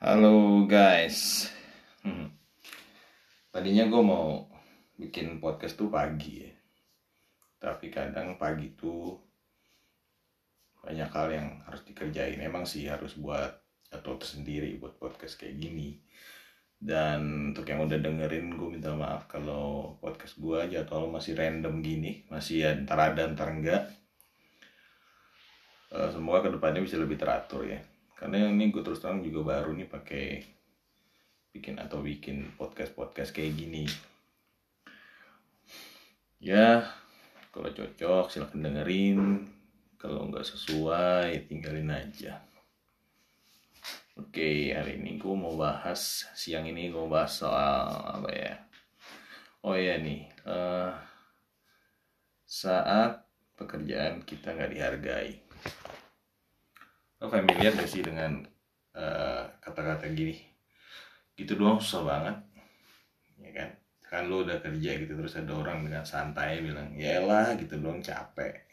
Halo guys. Hmm. Tadinya gue mau bikin podcast tuh pagi ya. Tapi kadang pagi tuh banyak hal yang harus dikerjain. Emang sih harus buat atau tersendiri buat podcast kayak gini. Dan untuk yang udah dengerin gue minta maaf kalau podcast gue jadwal masih random gini. Masih antara ada antara enggak. Eh, semoga ke depannya bisa lebih teratur ya karena ini gue terus terang juga baru nih pakai bikin atau bikin podcast podcast kayak gini. Ya kalau cocok silahkan dengerin. Kalau nggak sesuai tinggalin aja. Oke hari ini gue mau bahas siang ini gue bahas soal apa ya? Oh ya nih uh, saat pekerjaan kita nggak dihargai lo familiar gak sih dengan kata kata-kata gini? Gitu doang susah banget ya kan? Kan lo udah kerja gitu terus ada orang dengan santai bilang ya lah gitu doang capek.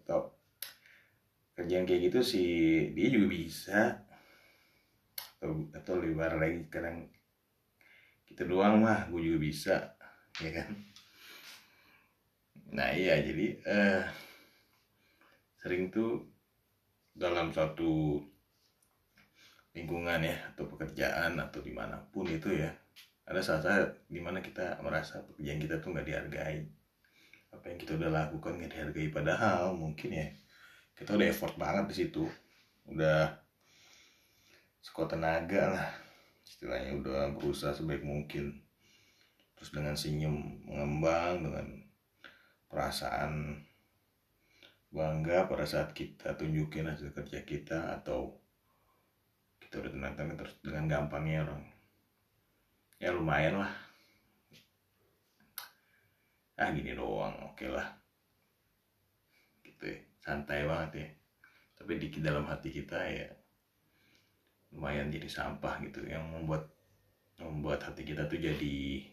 Atau kerjaan kayak gitu sih dia juga bisa. Atau atau lebih parah lagi kadang kita doang mah gue juga bisa ya kan? Nah iya jadi uh, sering tuh dalam satu lingkungan ya atau pekerjaan atau di mana pun itu ya ada saat-saat di mana kita merasa pekerjaan kita tuh nggak dihargai. Apa yang kita udah lakukan nggak dihargai padahal mungkin ya kita udah effort banget di situ. Udah sekuat tenaga lah istilahnya udah berusaha sebaik mungkin. Terus dengan senyum mengembang dengan perasaan bangga pada saat kita tunjukin hasil kerja kita atau kita udah tenang-tenang terus dengan gampangnya orang. Ya lumayan lah. Ah gini doang oke okay lah. Gitu ya santai banget ya. Tapi di dalam hati kita ya lumayan jadi sampah gitu yang membuat membuat hati kita tuh jadi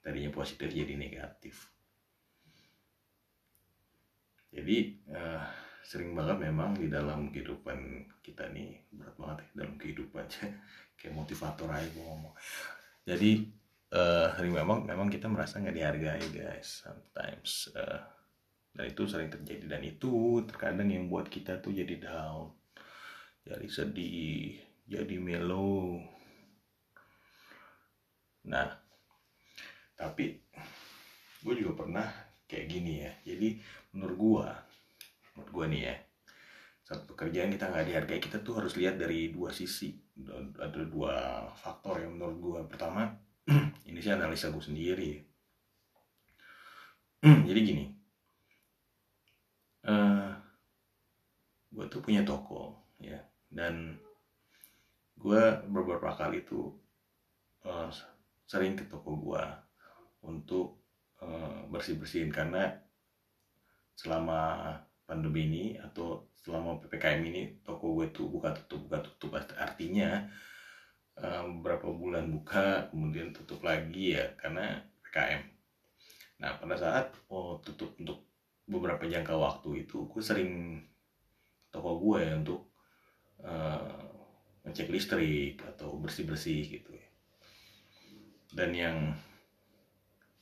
tadinya positif jadi negatif jadi uh, sering banget memang di dalam kehidupan kita nih berat banget ya dalam kehidupan. Kayak motivator aja gue ngomong. Jadi uh, sering memang memang kita merasa nggak dihargai guys. Sometimes uh, dan itu sering terjadi. Dan itu terkadang yang buat kita tuh jadi down jadi sedih jadi melo nah tapi gue juga pernah kayak gini ya. Jadi menurut gua menurut gua nih ya saat pekerjaan kita nggak dihargai kita tuh harus lihat dari dua sisi ada dua faktor yang menurut gua. Pertama ini sih analisa gua sendiri. Jadi gini uh, gua tuh punya toko ya. Dan gua beberapa kali tuh uh, sering ke toko gua untuk uh, bersih bersihin karena selama pandemi ini atau selama ppkm ini toko gue tuh buka tutup buka tutup. Artinya um, beberapa bulan buka kemudian tutup lagi ya karena ppkm nah pada saat oh tutup untuk beberapa jangka waktu itu gue sering toko gue untuk uh, ngecek listrik atau bersih bersih gitu ya. Dan yang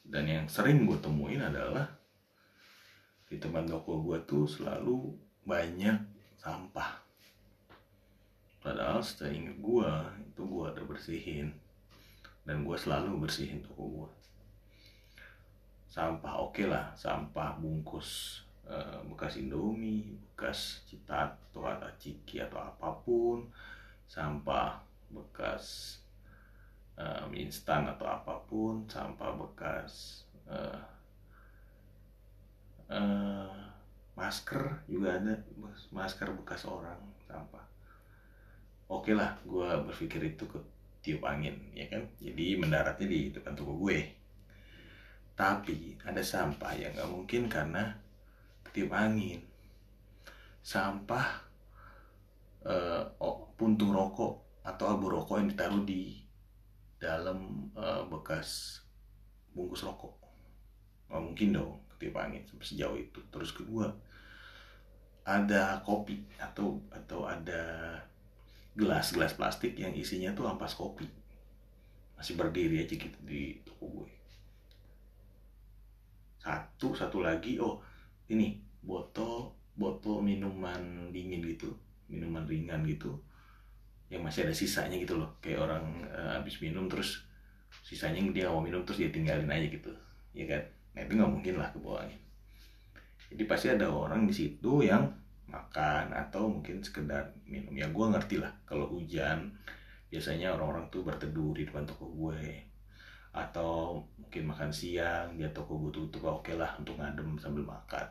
dan yang sering gue temuin adalah di tempat toko gue tuh selalu banyak sampah. Padahal seingat gue itu gue ada bersihin. Dan gue selalu bersihin toko gue sampah oke okay lah. Sampah bungkus uh, bekas indomie bekas citato atau ciki atau apa pun. Sampah bekas uh, instan atau apa pun sampah bekas uh, uh, masker juga ada masker bekas orang sampah. Oke lah gue berpikir itu ke tiup angin ya kan? Jadi mendaratnya di depan toko gue. Tapi ada sampah yang nggak mungkin karena tiup angin. Sampah uh, oh, puntung rokok atau abu rokok yang ditaruh di dalam uh, bekas bungkus rokok. Nggak mungkin dong ketiup angin sejauh itu. Terus kedua ada kopi atau atau ada gelas-gelas plastik yang isinya tuh ampas kopi. Masih berdiri aja gitu di toko gue. Satu satu lagi oh ini botol botol minuman dingin gitu minuman ringan gitu yang masih ada sisanya gitu loh. Kayak orang uh, habis minum terus sisanya dia mau minum terus dia tinggalin aja gitu. Ya kan? Nah itu nggak mungkin lah kebuangin jadi pasti ada orang di situ yang makan atau mungkin sekedar minum. Ya gue ngerti lah. Kalau hujan biasanya orang-orang tuh berteduh di depan toko gue. Atau mungkin makan siang dia toko gue tutup oke okay lah untuk ngadem sambil makan.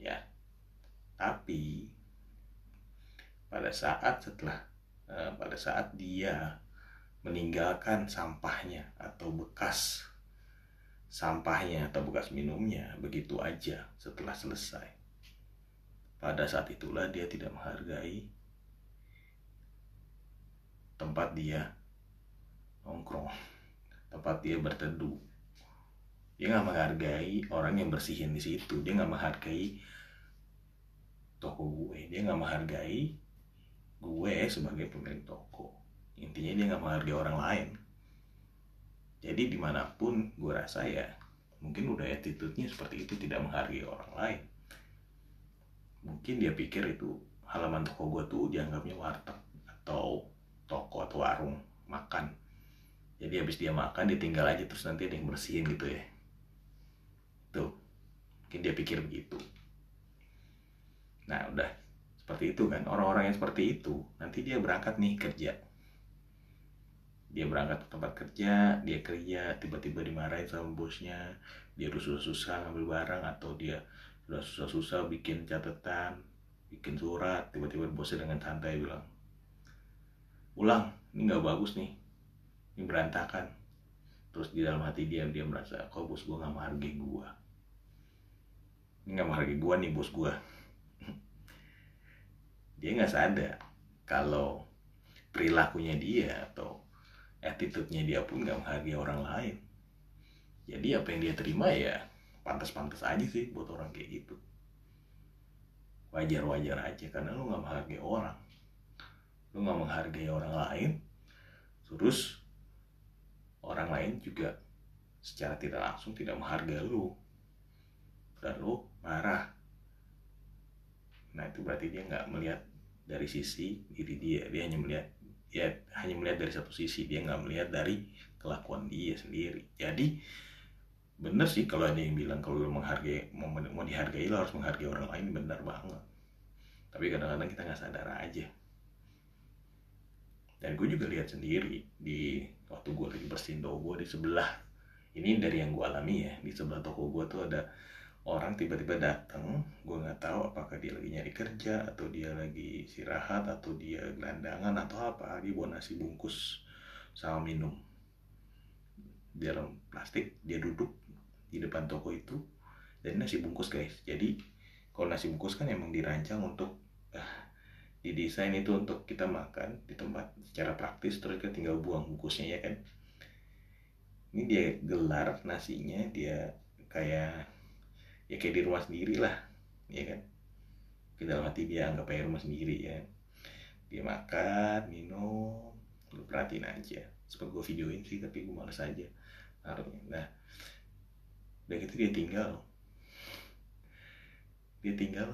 Ya. Tapi pada saat setelah uh, pada saat dia meninggalkan sampahnya atau bekas sampahnya atau bekas minumnya begitu aja setelah selesai. Pada saat itulah dia tidak menghargai tempat dia nongkrong tempat dia berteduh. Dia nggak menghargai orang yang bersihin di situ. Dia nggak menghargai toko gue. Dia nggak menghargai gue sebagai pemilik toko. Intinya dia nggak menghargai orang lain. Jadi di mana pun gue rasa ya mungkin udah attitude-nya seperti itu tidak menghargai orang lain. Mungkin dia pikir itu halaman toko gue tuh dianggapnya warteg atau toko atau warung makan. Jadi habis dia makan ditinggal aja terus nanti ada yang bersihin gitu ya. Tuh mungkin dia pikir begitu. Nah udah seperti itu kan orang-orang yang seperti itu nanti dia berangkat nih kerja. Dia berangkat ke tempat kerja dia kerja tiba-tiba dimarahin sama bosnya dia udah susah-susah ngambil barang atau dia udah susah-susah bikin catatan bikin surat tiba-tiba bosnya dengan santai bilang ulang ini nggak bagus nih ini berantakan. Terus di dalam hati dia dia merasa kok bos gue nggak menghargai gue ini nggak menghargai gue nih bos gue dia nggak sadar kalau perilakunya dia atau attitude-nya dia pun nggak menghargai orang lain. Jadi apa yang dia terima ya pantas-pantas aja sih buat orang kayak gitu. Wajar-wajar aja karena lu nggak menghargai orang. Lu nggak menghargai orang lain terus orang lain juga secara tidak langsung tidak menghargai lu. Dan lu marah. Nah itu berarti dia nggak melihat dari sisi diri dia. Dia hanya melihat ya hanya melihat dari satu sisi. Dia nggak melihat dari kelakuan dia sendiri. Jadi bener sih kalau ada yang bilang kalau lu menghargai mau, mau dihargai lo harus menghargai orang lain. Benar banget. Tapi kadang-kadang kita nggak sadar aja. Dan gue juga lihat sendiri di waktu gue lagi bersihin toko gue di sebelah. Ini dari yang gue alami ya. Di sebelah toko gue tuh ada orang tiba-tiba datang gue nggak tahu apakah dia lagi nyari kerja atau dia lagi istirahat atau dia gelandangan atau apa dia bawa nasi bungkus sama minum. Di dalam plastik dia duduk di depan toko itu dan nasi bungkus guys. Jadi kalau nasi bungkus kan emang dirancang untuk uh, didesain itu untuk kita makan di tempat secara praktis terus kita tinggal buang bungkusnya ya kan? Ini dia gelar nasinya dia kayak ya kayak di rumah sendiri lah ya kan? Kita dalam hati dia anggap kayak rumah sendiri ya dia makan minum lu perhatiin aja. Seperti gue videoin sih tapi gue males aja naruhnya. Nah udah gitu dia tinggal. Dia tinggal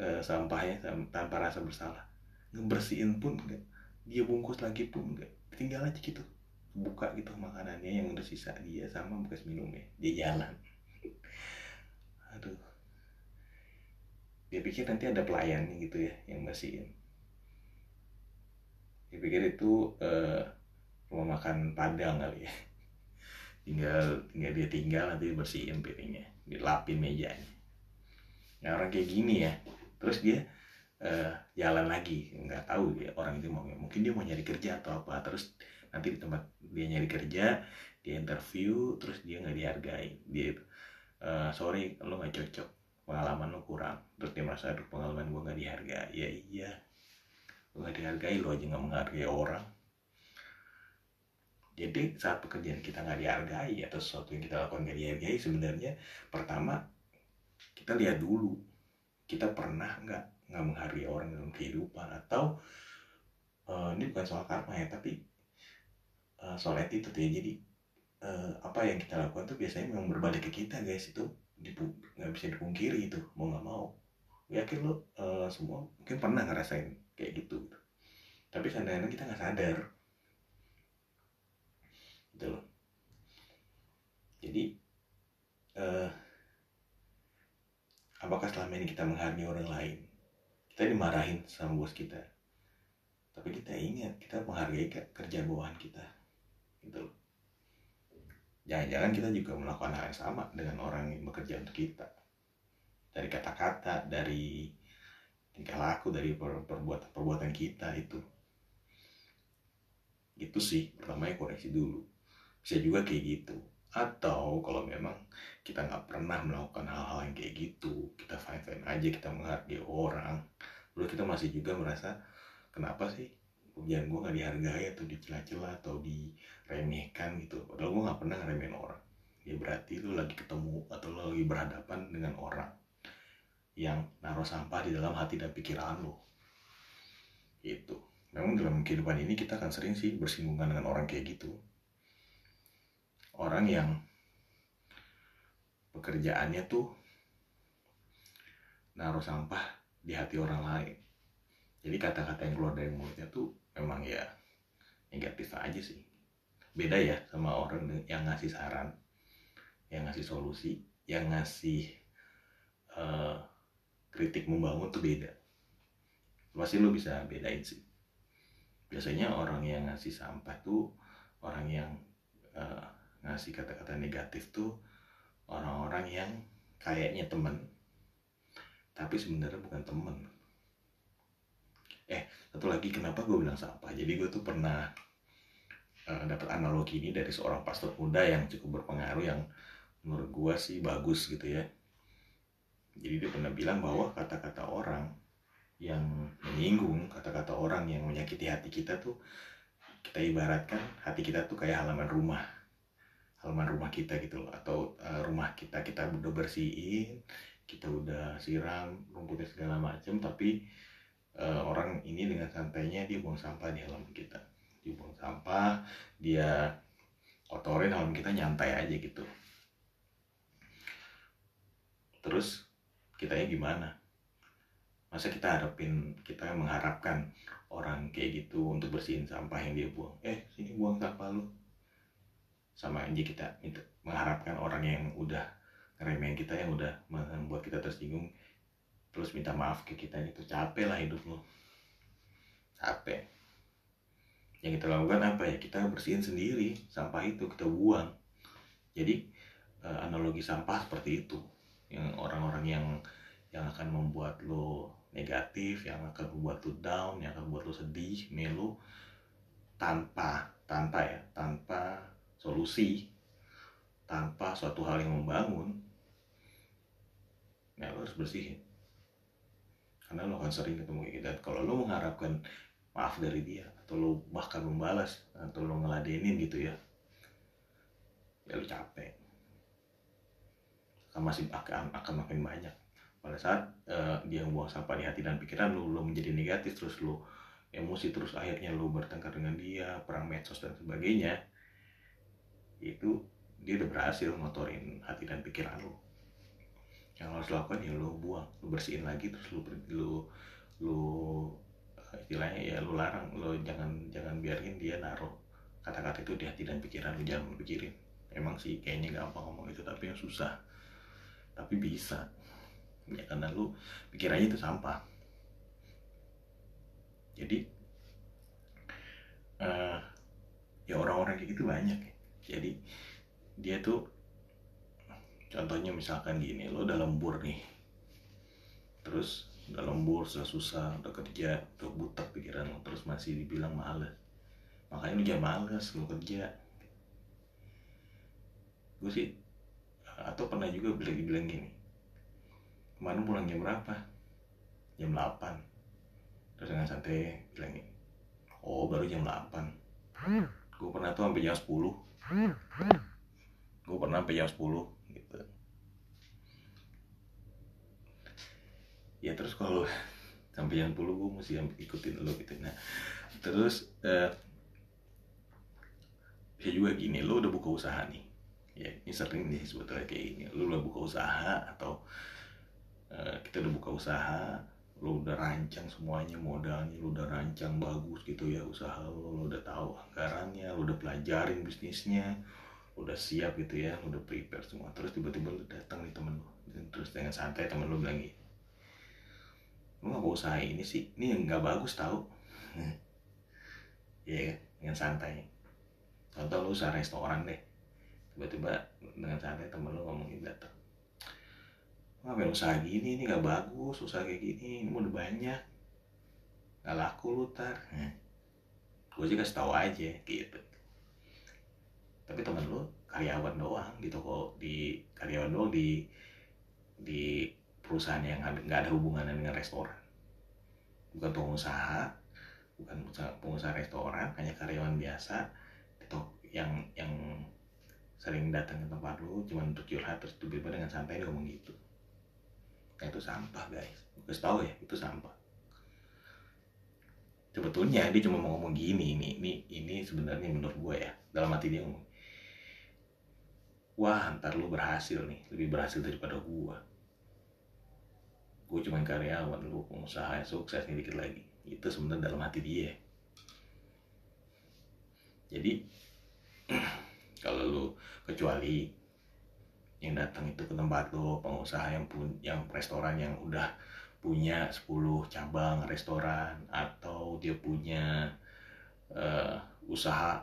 uh, sampahnya tanpa rasa bersalah. Ngebersihin pun enggak dia bungkus lagi pun enggak tinggal aja gitu. Buka gitu makanannya yang udah sisa dia sama bekas minumnya. Dia jalan aduh. Dia pikir nanti ada pelayannya gitu ya yang bersihin dia pikir itu uh, rumah makan padang kali ya. Tinggal tinggal dia tinggal nanti bersihin piringnya dilapin mejanya. Nah orang kayak gini ya terus dia uh, jalan lagi nggak tahu dia orang itu mau mungkin dia mau nyari kerja atau apa terus nanti di tempat dia nyari kerja dia interview terus dia nggak dihargai dia uh, sorry lo nggak cocok. Pengalaman lo kurang. Terus dia merasa aduh pengalaman gue nggak dihargai. Ya iya. Lo nggak dihargai lo aja nggak menghargai orang. Jadi saat pekerjaan kita nggak dihargai atau sesuatu yang kita lakukan nggak dihargai sebenarnya pertama kita lihat dulu kita pernah nggak nggak menghargai orang dalam kehidupan? Atau uh, ini bukan soal karma ya tapi uh, soal attitude ya. Jadi uh, apa yang kita lakukan tuh biasanya memang berbalik ke kita guys. Itu nggak bisa dipungkiri itu mau nggak mau. Yakin lo uh, semua mungkin pernah ngerasain kayak gitu, gitu. tapi kadang-kadang kita nggak sadar gitu loh. Jadi uh, apakah selama ini kita menghargai orang lain? Kita dimarahin sama bos kita. Tapi kita ingat kita menghargai kerja bawahan kita gitu loh jangan-jangan kita juga melakukan hal yang sama dengan orang yang bekerja untuk kita. Dari kata-kata dari tingkah laku dari perbuatan-perbuatan kita itu. Itu sih pertama ya koreksi dulu. Bisa juga kayak gitu. Atau kalau memang kita nggak pernah melakukan hal-hal yang kayak gitu kita fine fine aja kita menghargai orang lalu kita masih juga merasa kenapa sih pekerjaan gue nggak dihargai atau dicela-cela atau diremehkan gitu. Padahal gue nggak pernah ngeremehin orang. Ya berarti lu lagi ketemu atau lu lagi berhadapan dengan orang yang naruh sampah di dalam hati dan pikiran lo itu memang dalam kehidupan ini kita akan sering sih bersinggungan dengan orang kayak gitu. Orang yang pekerjaannya tuh naruh sampah di hati orang lain jadi kata-kata yang keluar dari mulutnya tuh memang ya negatif aja sih. Beda ya sama orang yang ngasih saran yang ngasih solusi yang ngasih uh, kritik membangun tuh beda. Pasti lo bisa bedain sih. Biasanya orang yang ngasih sampah tuh orang yang uh, ngasih kata-kata negatif tuh orang-orang yang kayaknya temen. Tapi sebenarnya bukan temen eh satu lagi kenapa gue bilang sampah? Jadi gue tuh pernah uh, dapat analogi ini dari seorang pastor muda yang cukup berpengaruh yang menurut gue sih bagus gitu ya. Jadi dia pernah bilang bahwa kata-kata orang yang menyinggung kata-kata orang yang menyakiti hati kita tuh kita ibaratkan hati kita tuh kayak halaman rumah. Halaman rumah kita gitu loh. Atau uh, rumah kita kita udah bersihin kita udah siram rumputnya segala macam tapi uh, orang ini dengan santainya dia buang sampah di halaman kita. Dia buang sampah dia kotorin halaman kita nyantai aja gitu. Terus kitanya gimana? Masa kita harapin kita mengharapkan orang kayak gitu untuk bersihin sampah yang dia buang? Eh sini buang sampah lu. Sama aja kita mengharapkan orang yang udah ngeremehin kita yang udah membuat kita tersinggung terus minta maaf ke kita itu capek lah hidup lo capek. Yang kita lakukan apa ya? Kita bersihin sendiri sampah itu kita buang. Jadi eh, analogi sampah seperti itu. Yang orang-orang yang yang akan membuat lo negatif yang akan membuat lo down yang akan membuat lo sedih melo tanpa tanpa ya tanpa solusi tanpa suatu hal yang membangun ya lo harus bersihin karena lo akan sering ketemu kayak gitu. Dan kalau lo mengharapkan maaf dari dia atau lo bahkan membalas atau lo ngeladenin gitu ya ya lo capek. Akan masih akan akan makin banyak. Pada saat uh, dia buang sampah di hati dan pikiran lo lo menjadi negatif terus lo emosi terus akhirnya lo bertengkar dengan dia perang medsos dan sebagainya itu dia udah berhasil motorin hati dan pikiran lo yang harus lakukan ya lo buang lo bersihin lagi terus lo lo lo eh, istilahnya ya lo larang lo jangan jangan biarin dia naruh kata-kata itu di hati dan pikiran lo jangan pikirin. Emang sih kayaknya gampang ngomong itu tapi yang susah. Tapi bisa. Ya karena lu pikirannya itu sampah. Jadi uh, ya orang-orang kayak gitu banyak. Jadi dia tuh contohnya misalkan gini lo udah lembur nih. Terus udah lembur susah susah udah kerja udah butek pikiran lo terus masih dibilang males. Makanya lu jangan males lo kerja. Gue sih atau pernah juga bilang dibilang gini kemarin pulang jam berapa? Jam 8 terus dengan santai bilang gini oh baru jam 8 gue pernah tuh sampai jam 10 gue pernah sampai jam 10 gitu ya terus kalau sampai jam 10 gue mesti ikutin lo gitu. Nah terus uh, bisa juga gini lo udah buka usaha nih. Ya ini sering nih sebetulnya kayak gini. Lo udah buka usaha atau uh, kita udah buka usaha lo udah rancang semuanya modalnya lo udah rancang bagus gitu ya usaha lo lo udah tahu anggarannya lo udah pelajarin bisnisnya lo udah siap gitu ya lo udah prepare semua. Terus tiba-tiba lo datang nih temen lo. Terus dengan santai temen lo bilang gini lo nggak mau usaha ini sih. Ini yang nggak bagus tau. Ya kan dengan santai. Contoh lo usaha restoran deh. Tiba-tiba dengan santai temen lo ngomongin datang ngapain usaha gini ini nggak bagus usaha kayak gini ini udah banyak. Nggak laku lu tar gue sih kasih tahu aja gitu. Tapi temen lu karyawan doang di toko di karyawan doang di di perusahaan yang nggak ada hubungannya dengan restoran. Bukan pengusaha bukan pengusaha restoran hanya karyawan biasa. Toko yang yang sering datang ke tempat lu cuma untuk curhat terus tiba-tiba dengan santai ngomong gitu. Nah itu sampah guys. Gue tahu ya itu sampah. Sebetulnya dia cuma mau ngomong gini ini ini ini sebenarnya menurut gue ya dalam hati dia ngomong wah ntar lu berhasil nih lebih berhasil daripada gue gue cuma karyawan lu pengusaha yang sukses nih dikit lagi. Itu sebenarnya dalam hati dia. Jadi kalau lu kecuali yang datang itu ke tempat lo pengusaha yang pun yang restoran yang udah punya 10 cabang restoran atau dia punya uh, usaha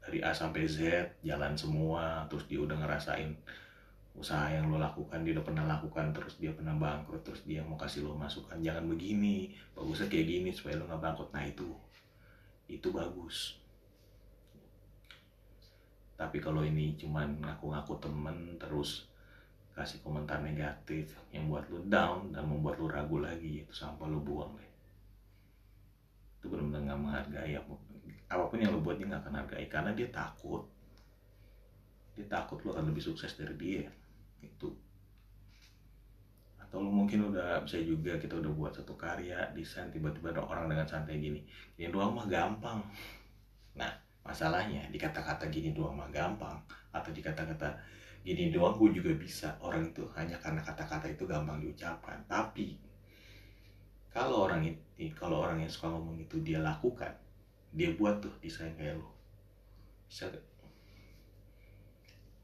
dari A sampai Z jalan semua terus dia udah ngerasain usaha yang lo lakukan dia udah pernah lakukan terus dia pernah bangkrut terus dia mau kasih lo masukan jangan begini. Bagusnya kayak gini supaya lo nggak bangkrut. Nah itu. Itu bagus. Tapi kalau ini cuman ngaku-ngaku temen terus kasih komentar negatif yang buat lu down dan membuat lu ragu lagi itu sampah lu buang deh. Itu benar-benar nggak menghargai apa pun yang lu buat dia nggak akan hargai. Karena dia takut. Dia takut lu akan lebih sukses dari dia itu atau mungkin udah bisa juga kita udah buat satu karya desain tiba-tiba ada orang dengan santai gini. Ini doang mah gampang. Nah masalahnya di kata-kata gini doang mah gampang. Atau di kata-kata gini doang gue juga bisa. Orang itu hanya karena kata-kata itu gampang diucapkan. Tapi kalau orang itu kalau orang yang suka ngomong itu dia lakukan dia buat tuh desain kayak lo?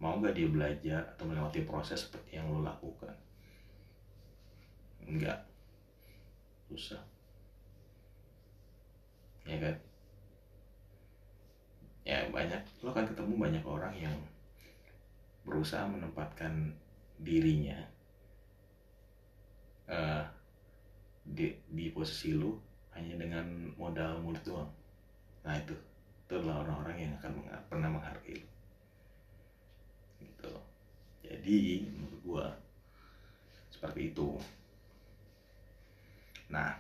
Mau gak dia belajar atau melewati proses seperti yang lo lakukan? Enggak susah. Ya kan? Ya banyak. Lo kan ketemu banyak orang yang berusaha menempatkan dirinya uh, di, di posisi lu hanya dengan modal mulut doang. Nah itu. Itu adalah orang-orang yang akan pernah menghargai gitu jadi menurut gua seperti itu. Nah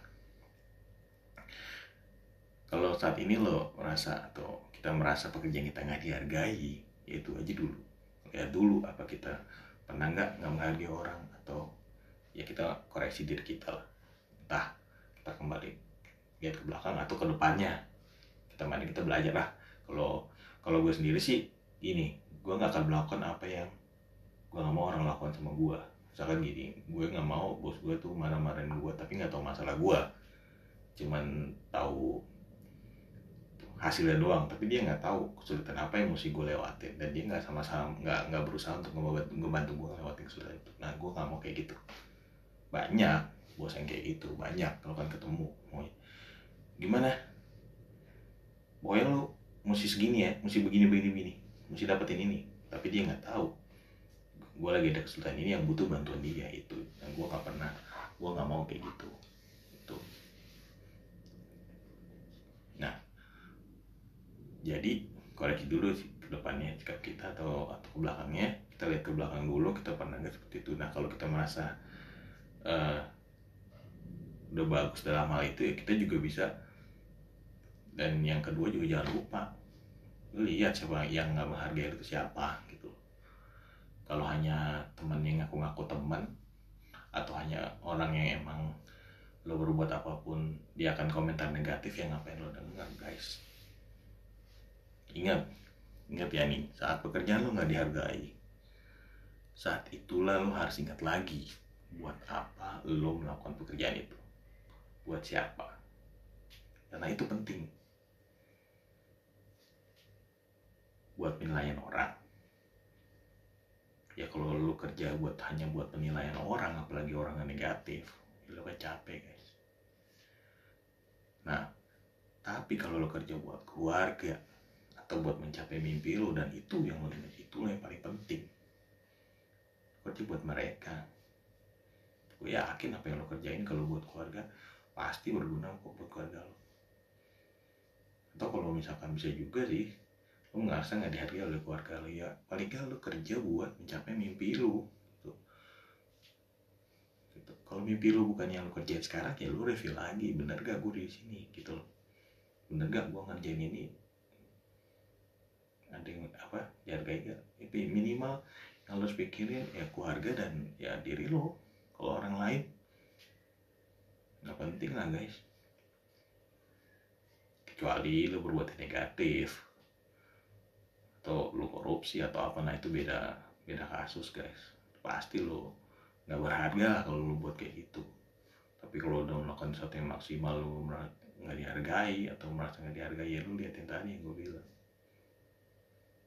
kalau saat ini lo merasa atau kita merasa pekerjaan kita nggak dihargai ya itu aja dulu. Lihat dulu apa kita pernah nggak nggak menghargai orang atau ya kita koreksi diri kita lah. Entah kita kembali lihat ke belakang atau ke depannya. Kita mandi kita belajar lah. Kalau kalau gue sendiri sih gini gue nggak akan melakukan apa yang gue nggak mau orang lakukan sama gue misalkan gini gue nggak mau bos gue tuh marah-marahin gue tapi nggak tahu masalah gue cuman tahu hasilnya doang tapi dia nggak tahu kesulitan apa yang mesti gue lewatin. Dan dia nggak sama-sama nggak nggak berusaha untuk ngebantu ngebantu gue ngelewatin kesulitan itu. Nah gue nggak mau kayak gitu. Banyak bos yang kayak gitu banyak kalau kan ketemu mau gimana? Pokoknya lo mesti segini ya mesti begini begini begini. Mesti dapetin ini tapi dia nggak tahu gue lagi ada kesulitan ini yang butuh bantuan dia itu. Dan gue nggak pernah gue nggak mau kayak gitu. Itu nah jadi koreksi dulu sih ke depannya sikap kita atau atau ke belakangnya. Kita lihat ke belakang dulu kita pernah nggak seperti itu. Nah kalau kita merasa uh, udah bagus dalam hal itu ya kita juga bisa. Dan yang kedua juga jangan lupa lihat siapa yang nggak menghargai itu siapa kalau hanya teman yang ngaku-ngaku teman atau hanya orang yang emang lo berbuat apa pun dia akan komentar negatif ya ngapain lo denger guys. Ingat ingat ya nih saat pekerjaan lo nggak dihargai saat itulah lo harus ingat lagi buat apa lo melakukan pekerjaan itu. Buat siapa. Karena itu penting. Buat penilaian orang ya kalau lu kerja buat hanya buat penilaian orang apalagi orang yang negatif lu kan capek guys. Nah tapi kalau lu kerja buat keluarga atau buat mencapai mimpi lu dan itu yang lu itu yang paling penting. Kerja buat mereka. Gue yakin apa yang lo kerjain kalau buat keluarga pasti berguna kok buat keluarga lo atau kalau misalkan bisa juga sih lo ngerasa nggak dihargai oleh keluarga lo ya paling nggak lo kerja buat mencapai mimpi lo gitu. kalau mimpi lo bukan yang lo kerjain sekarang ya lo review lagi. Bener gak gue di sini? Gitu loh. Bener gak gue ngerjain ini? Ada yang apa dihargai gak itu minimal yang harus pikirin ya keluarga dan ya diri lo kalau orang lain nggak penting lah guys. Kecuali lo berbuat negatif atau lo korupsi atau apa nah itu beda beda kasus guys. Pasti lo nggak berharga kalau lo buat kayak gitu. Tapi kalau udah melakukan sesuatu yang maksimal lo nggak dihargai atau merasa nggak dihargai ya lo lihat yang tadi yang gue bilang.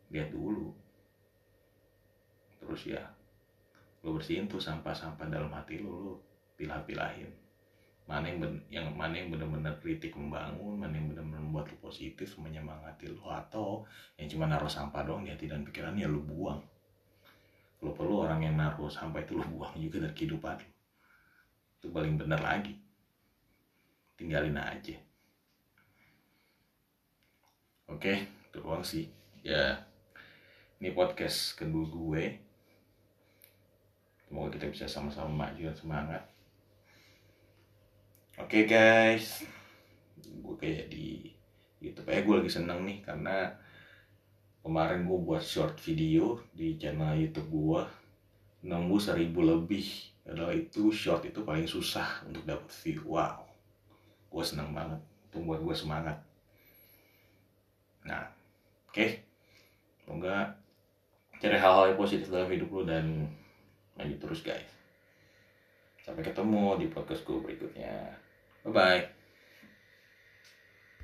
Lihat dulu. Terus ya lo bersihin tuh sampah-sampah dalam hati lo lo pilah-pilahin mana yang ben, yang mana yang benar-benar kritik membangun mana yang benar-benar membuat lo positif menyemangati lo atau yang cuma naruh sampah doang di hati dan pikiran ya buang. Kalau perlu orang yang naruh sampah itu lo buang juga dari kehidupan lo itu paling benar lagi. Tinggalin aja. Oke itu doang sih. Ya ini podcast kedua gue. Semoga kita bisa sama-sama maju dan semangat oke okay, guys. Gue kayak di YouTube eh gue lagi seneng nih karena kemarin gue buat short video di channel YouTube gue nembus seribu lebih. Adalah itu short itu paling susah untuk dapat view. Wow. Gue seneng banget. Itu buat gue semangat. Nah oke. Okay. semoga cari hal-hal yang positif dalam hidup lo dan maju terus guys. Sampai ketemu di podcast gue berikutnya bye bye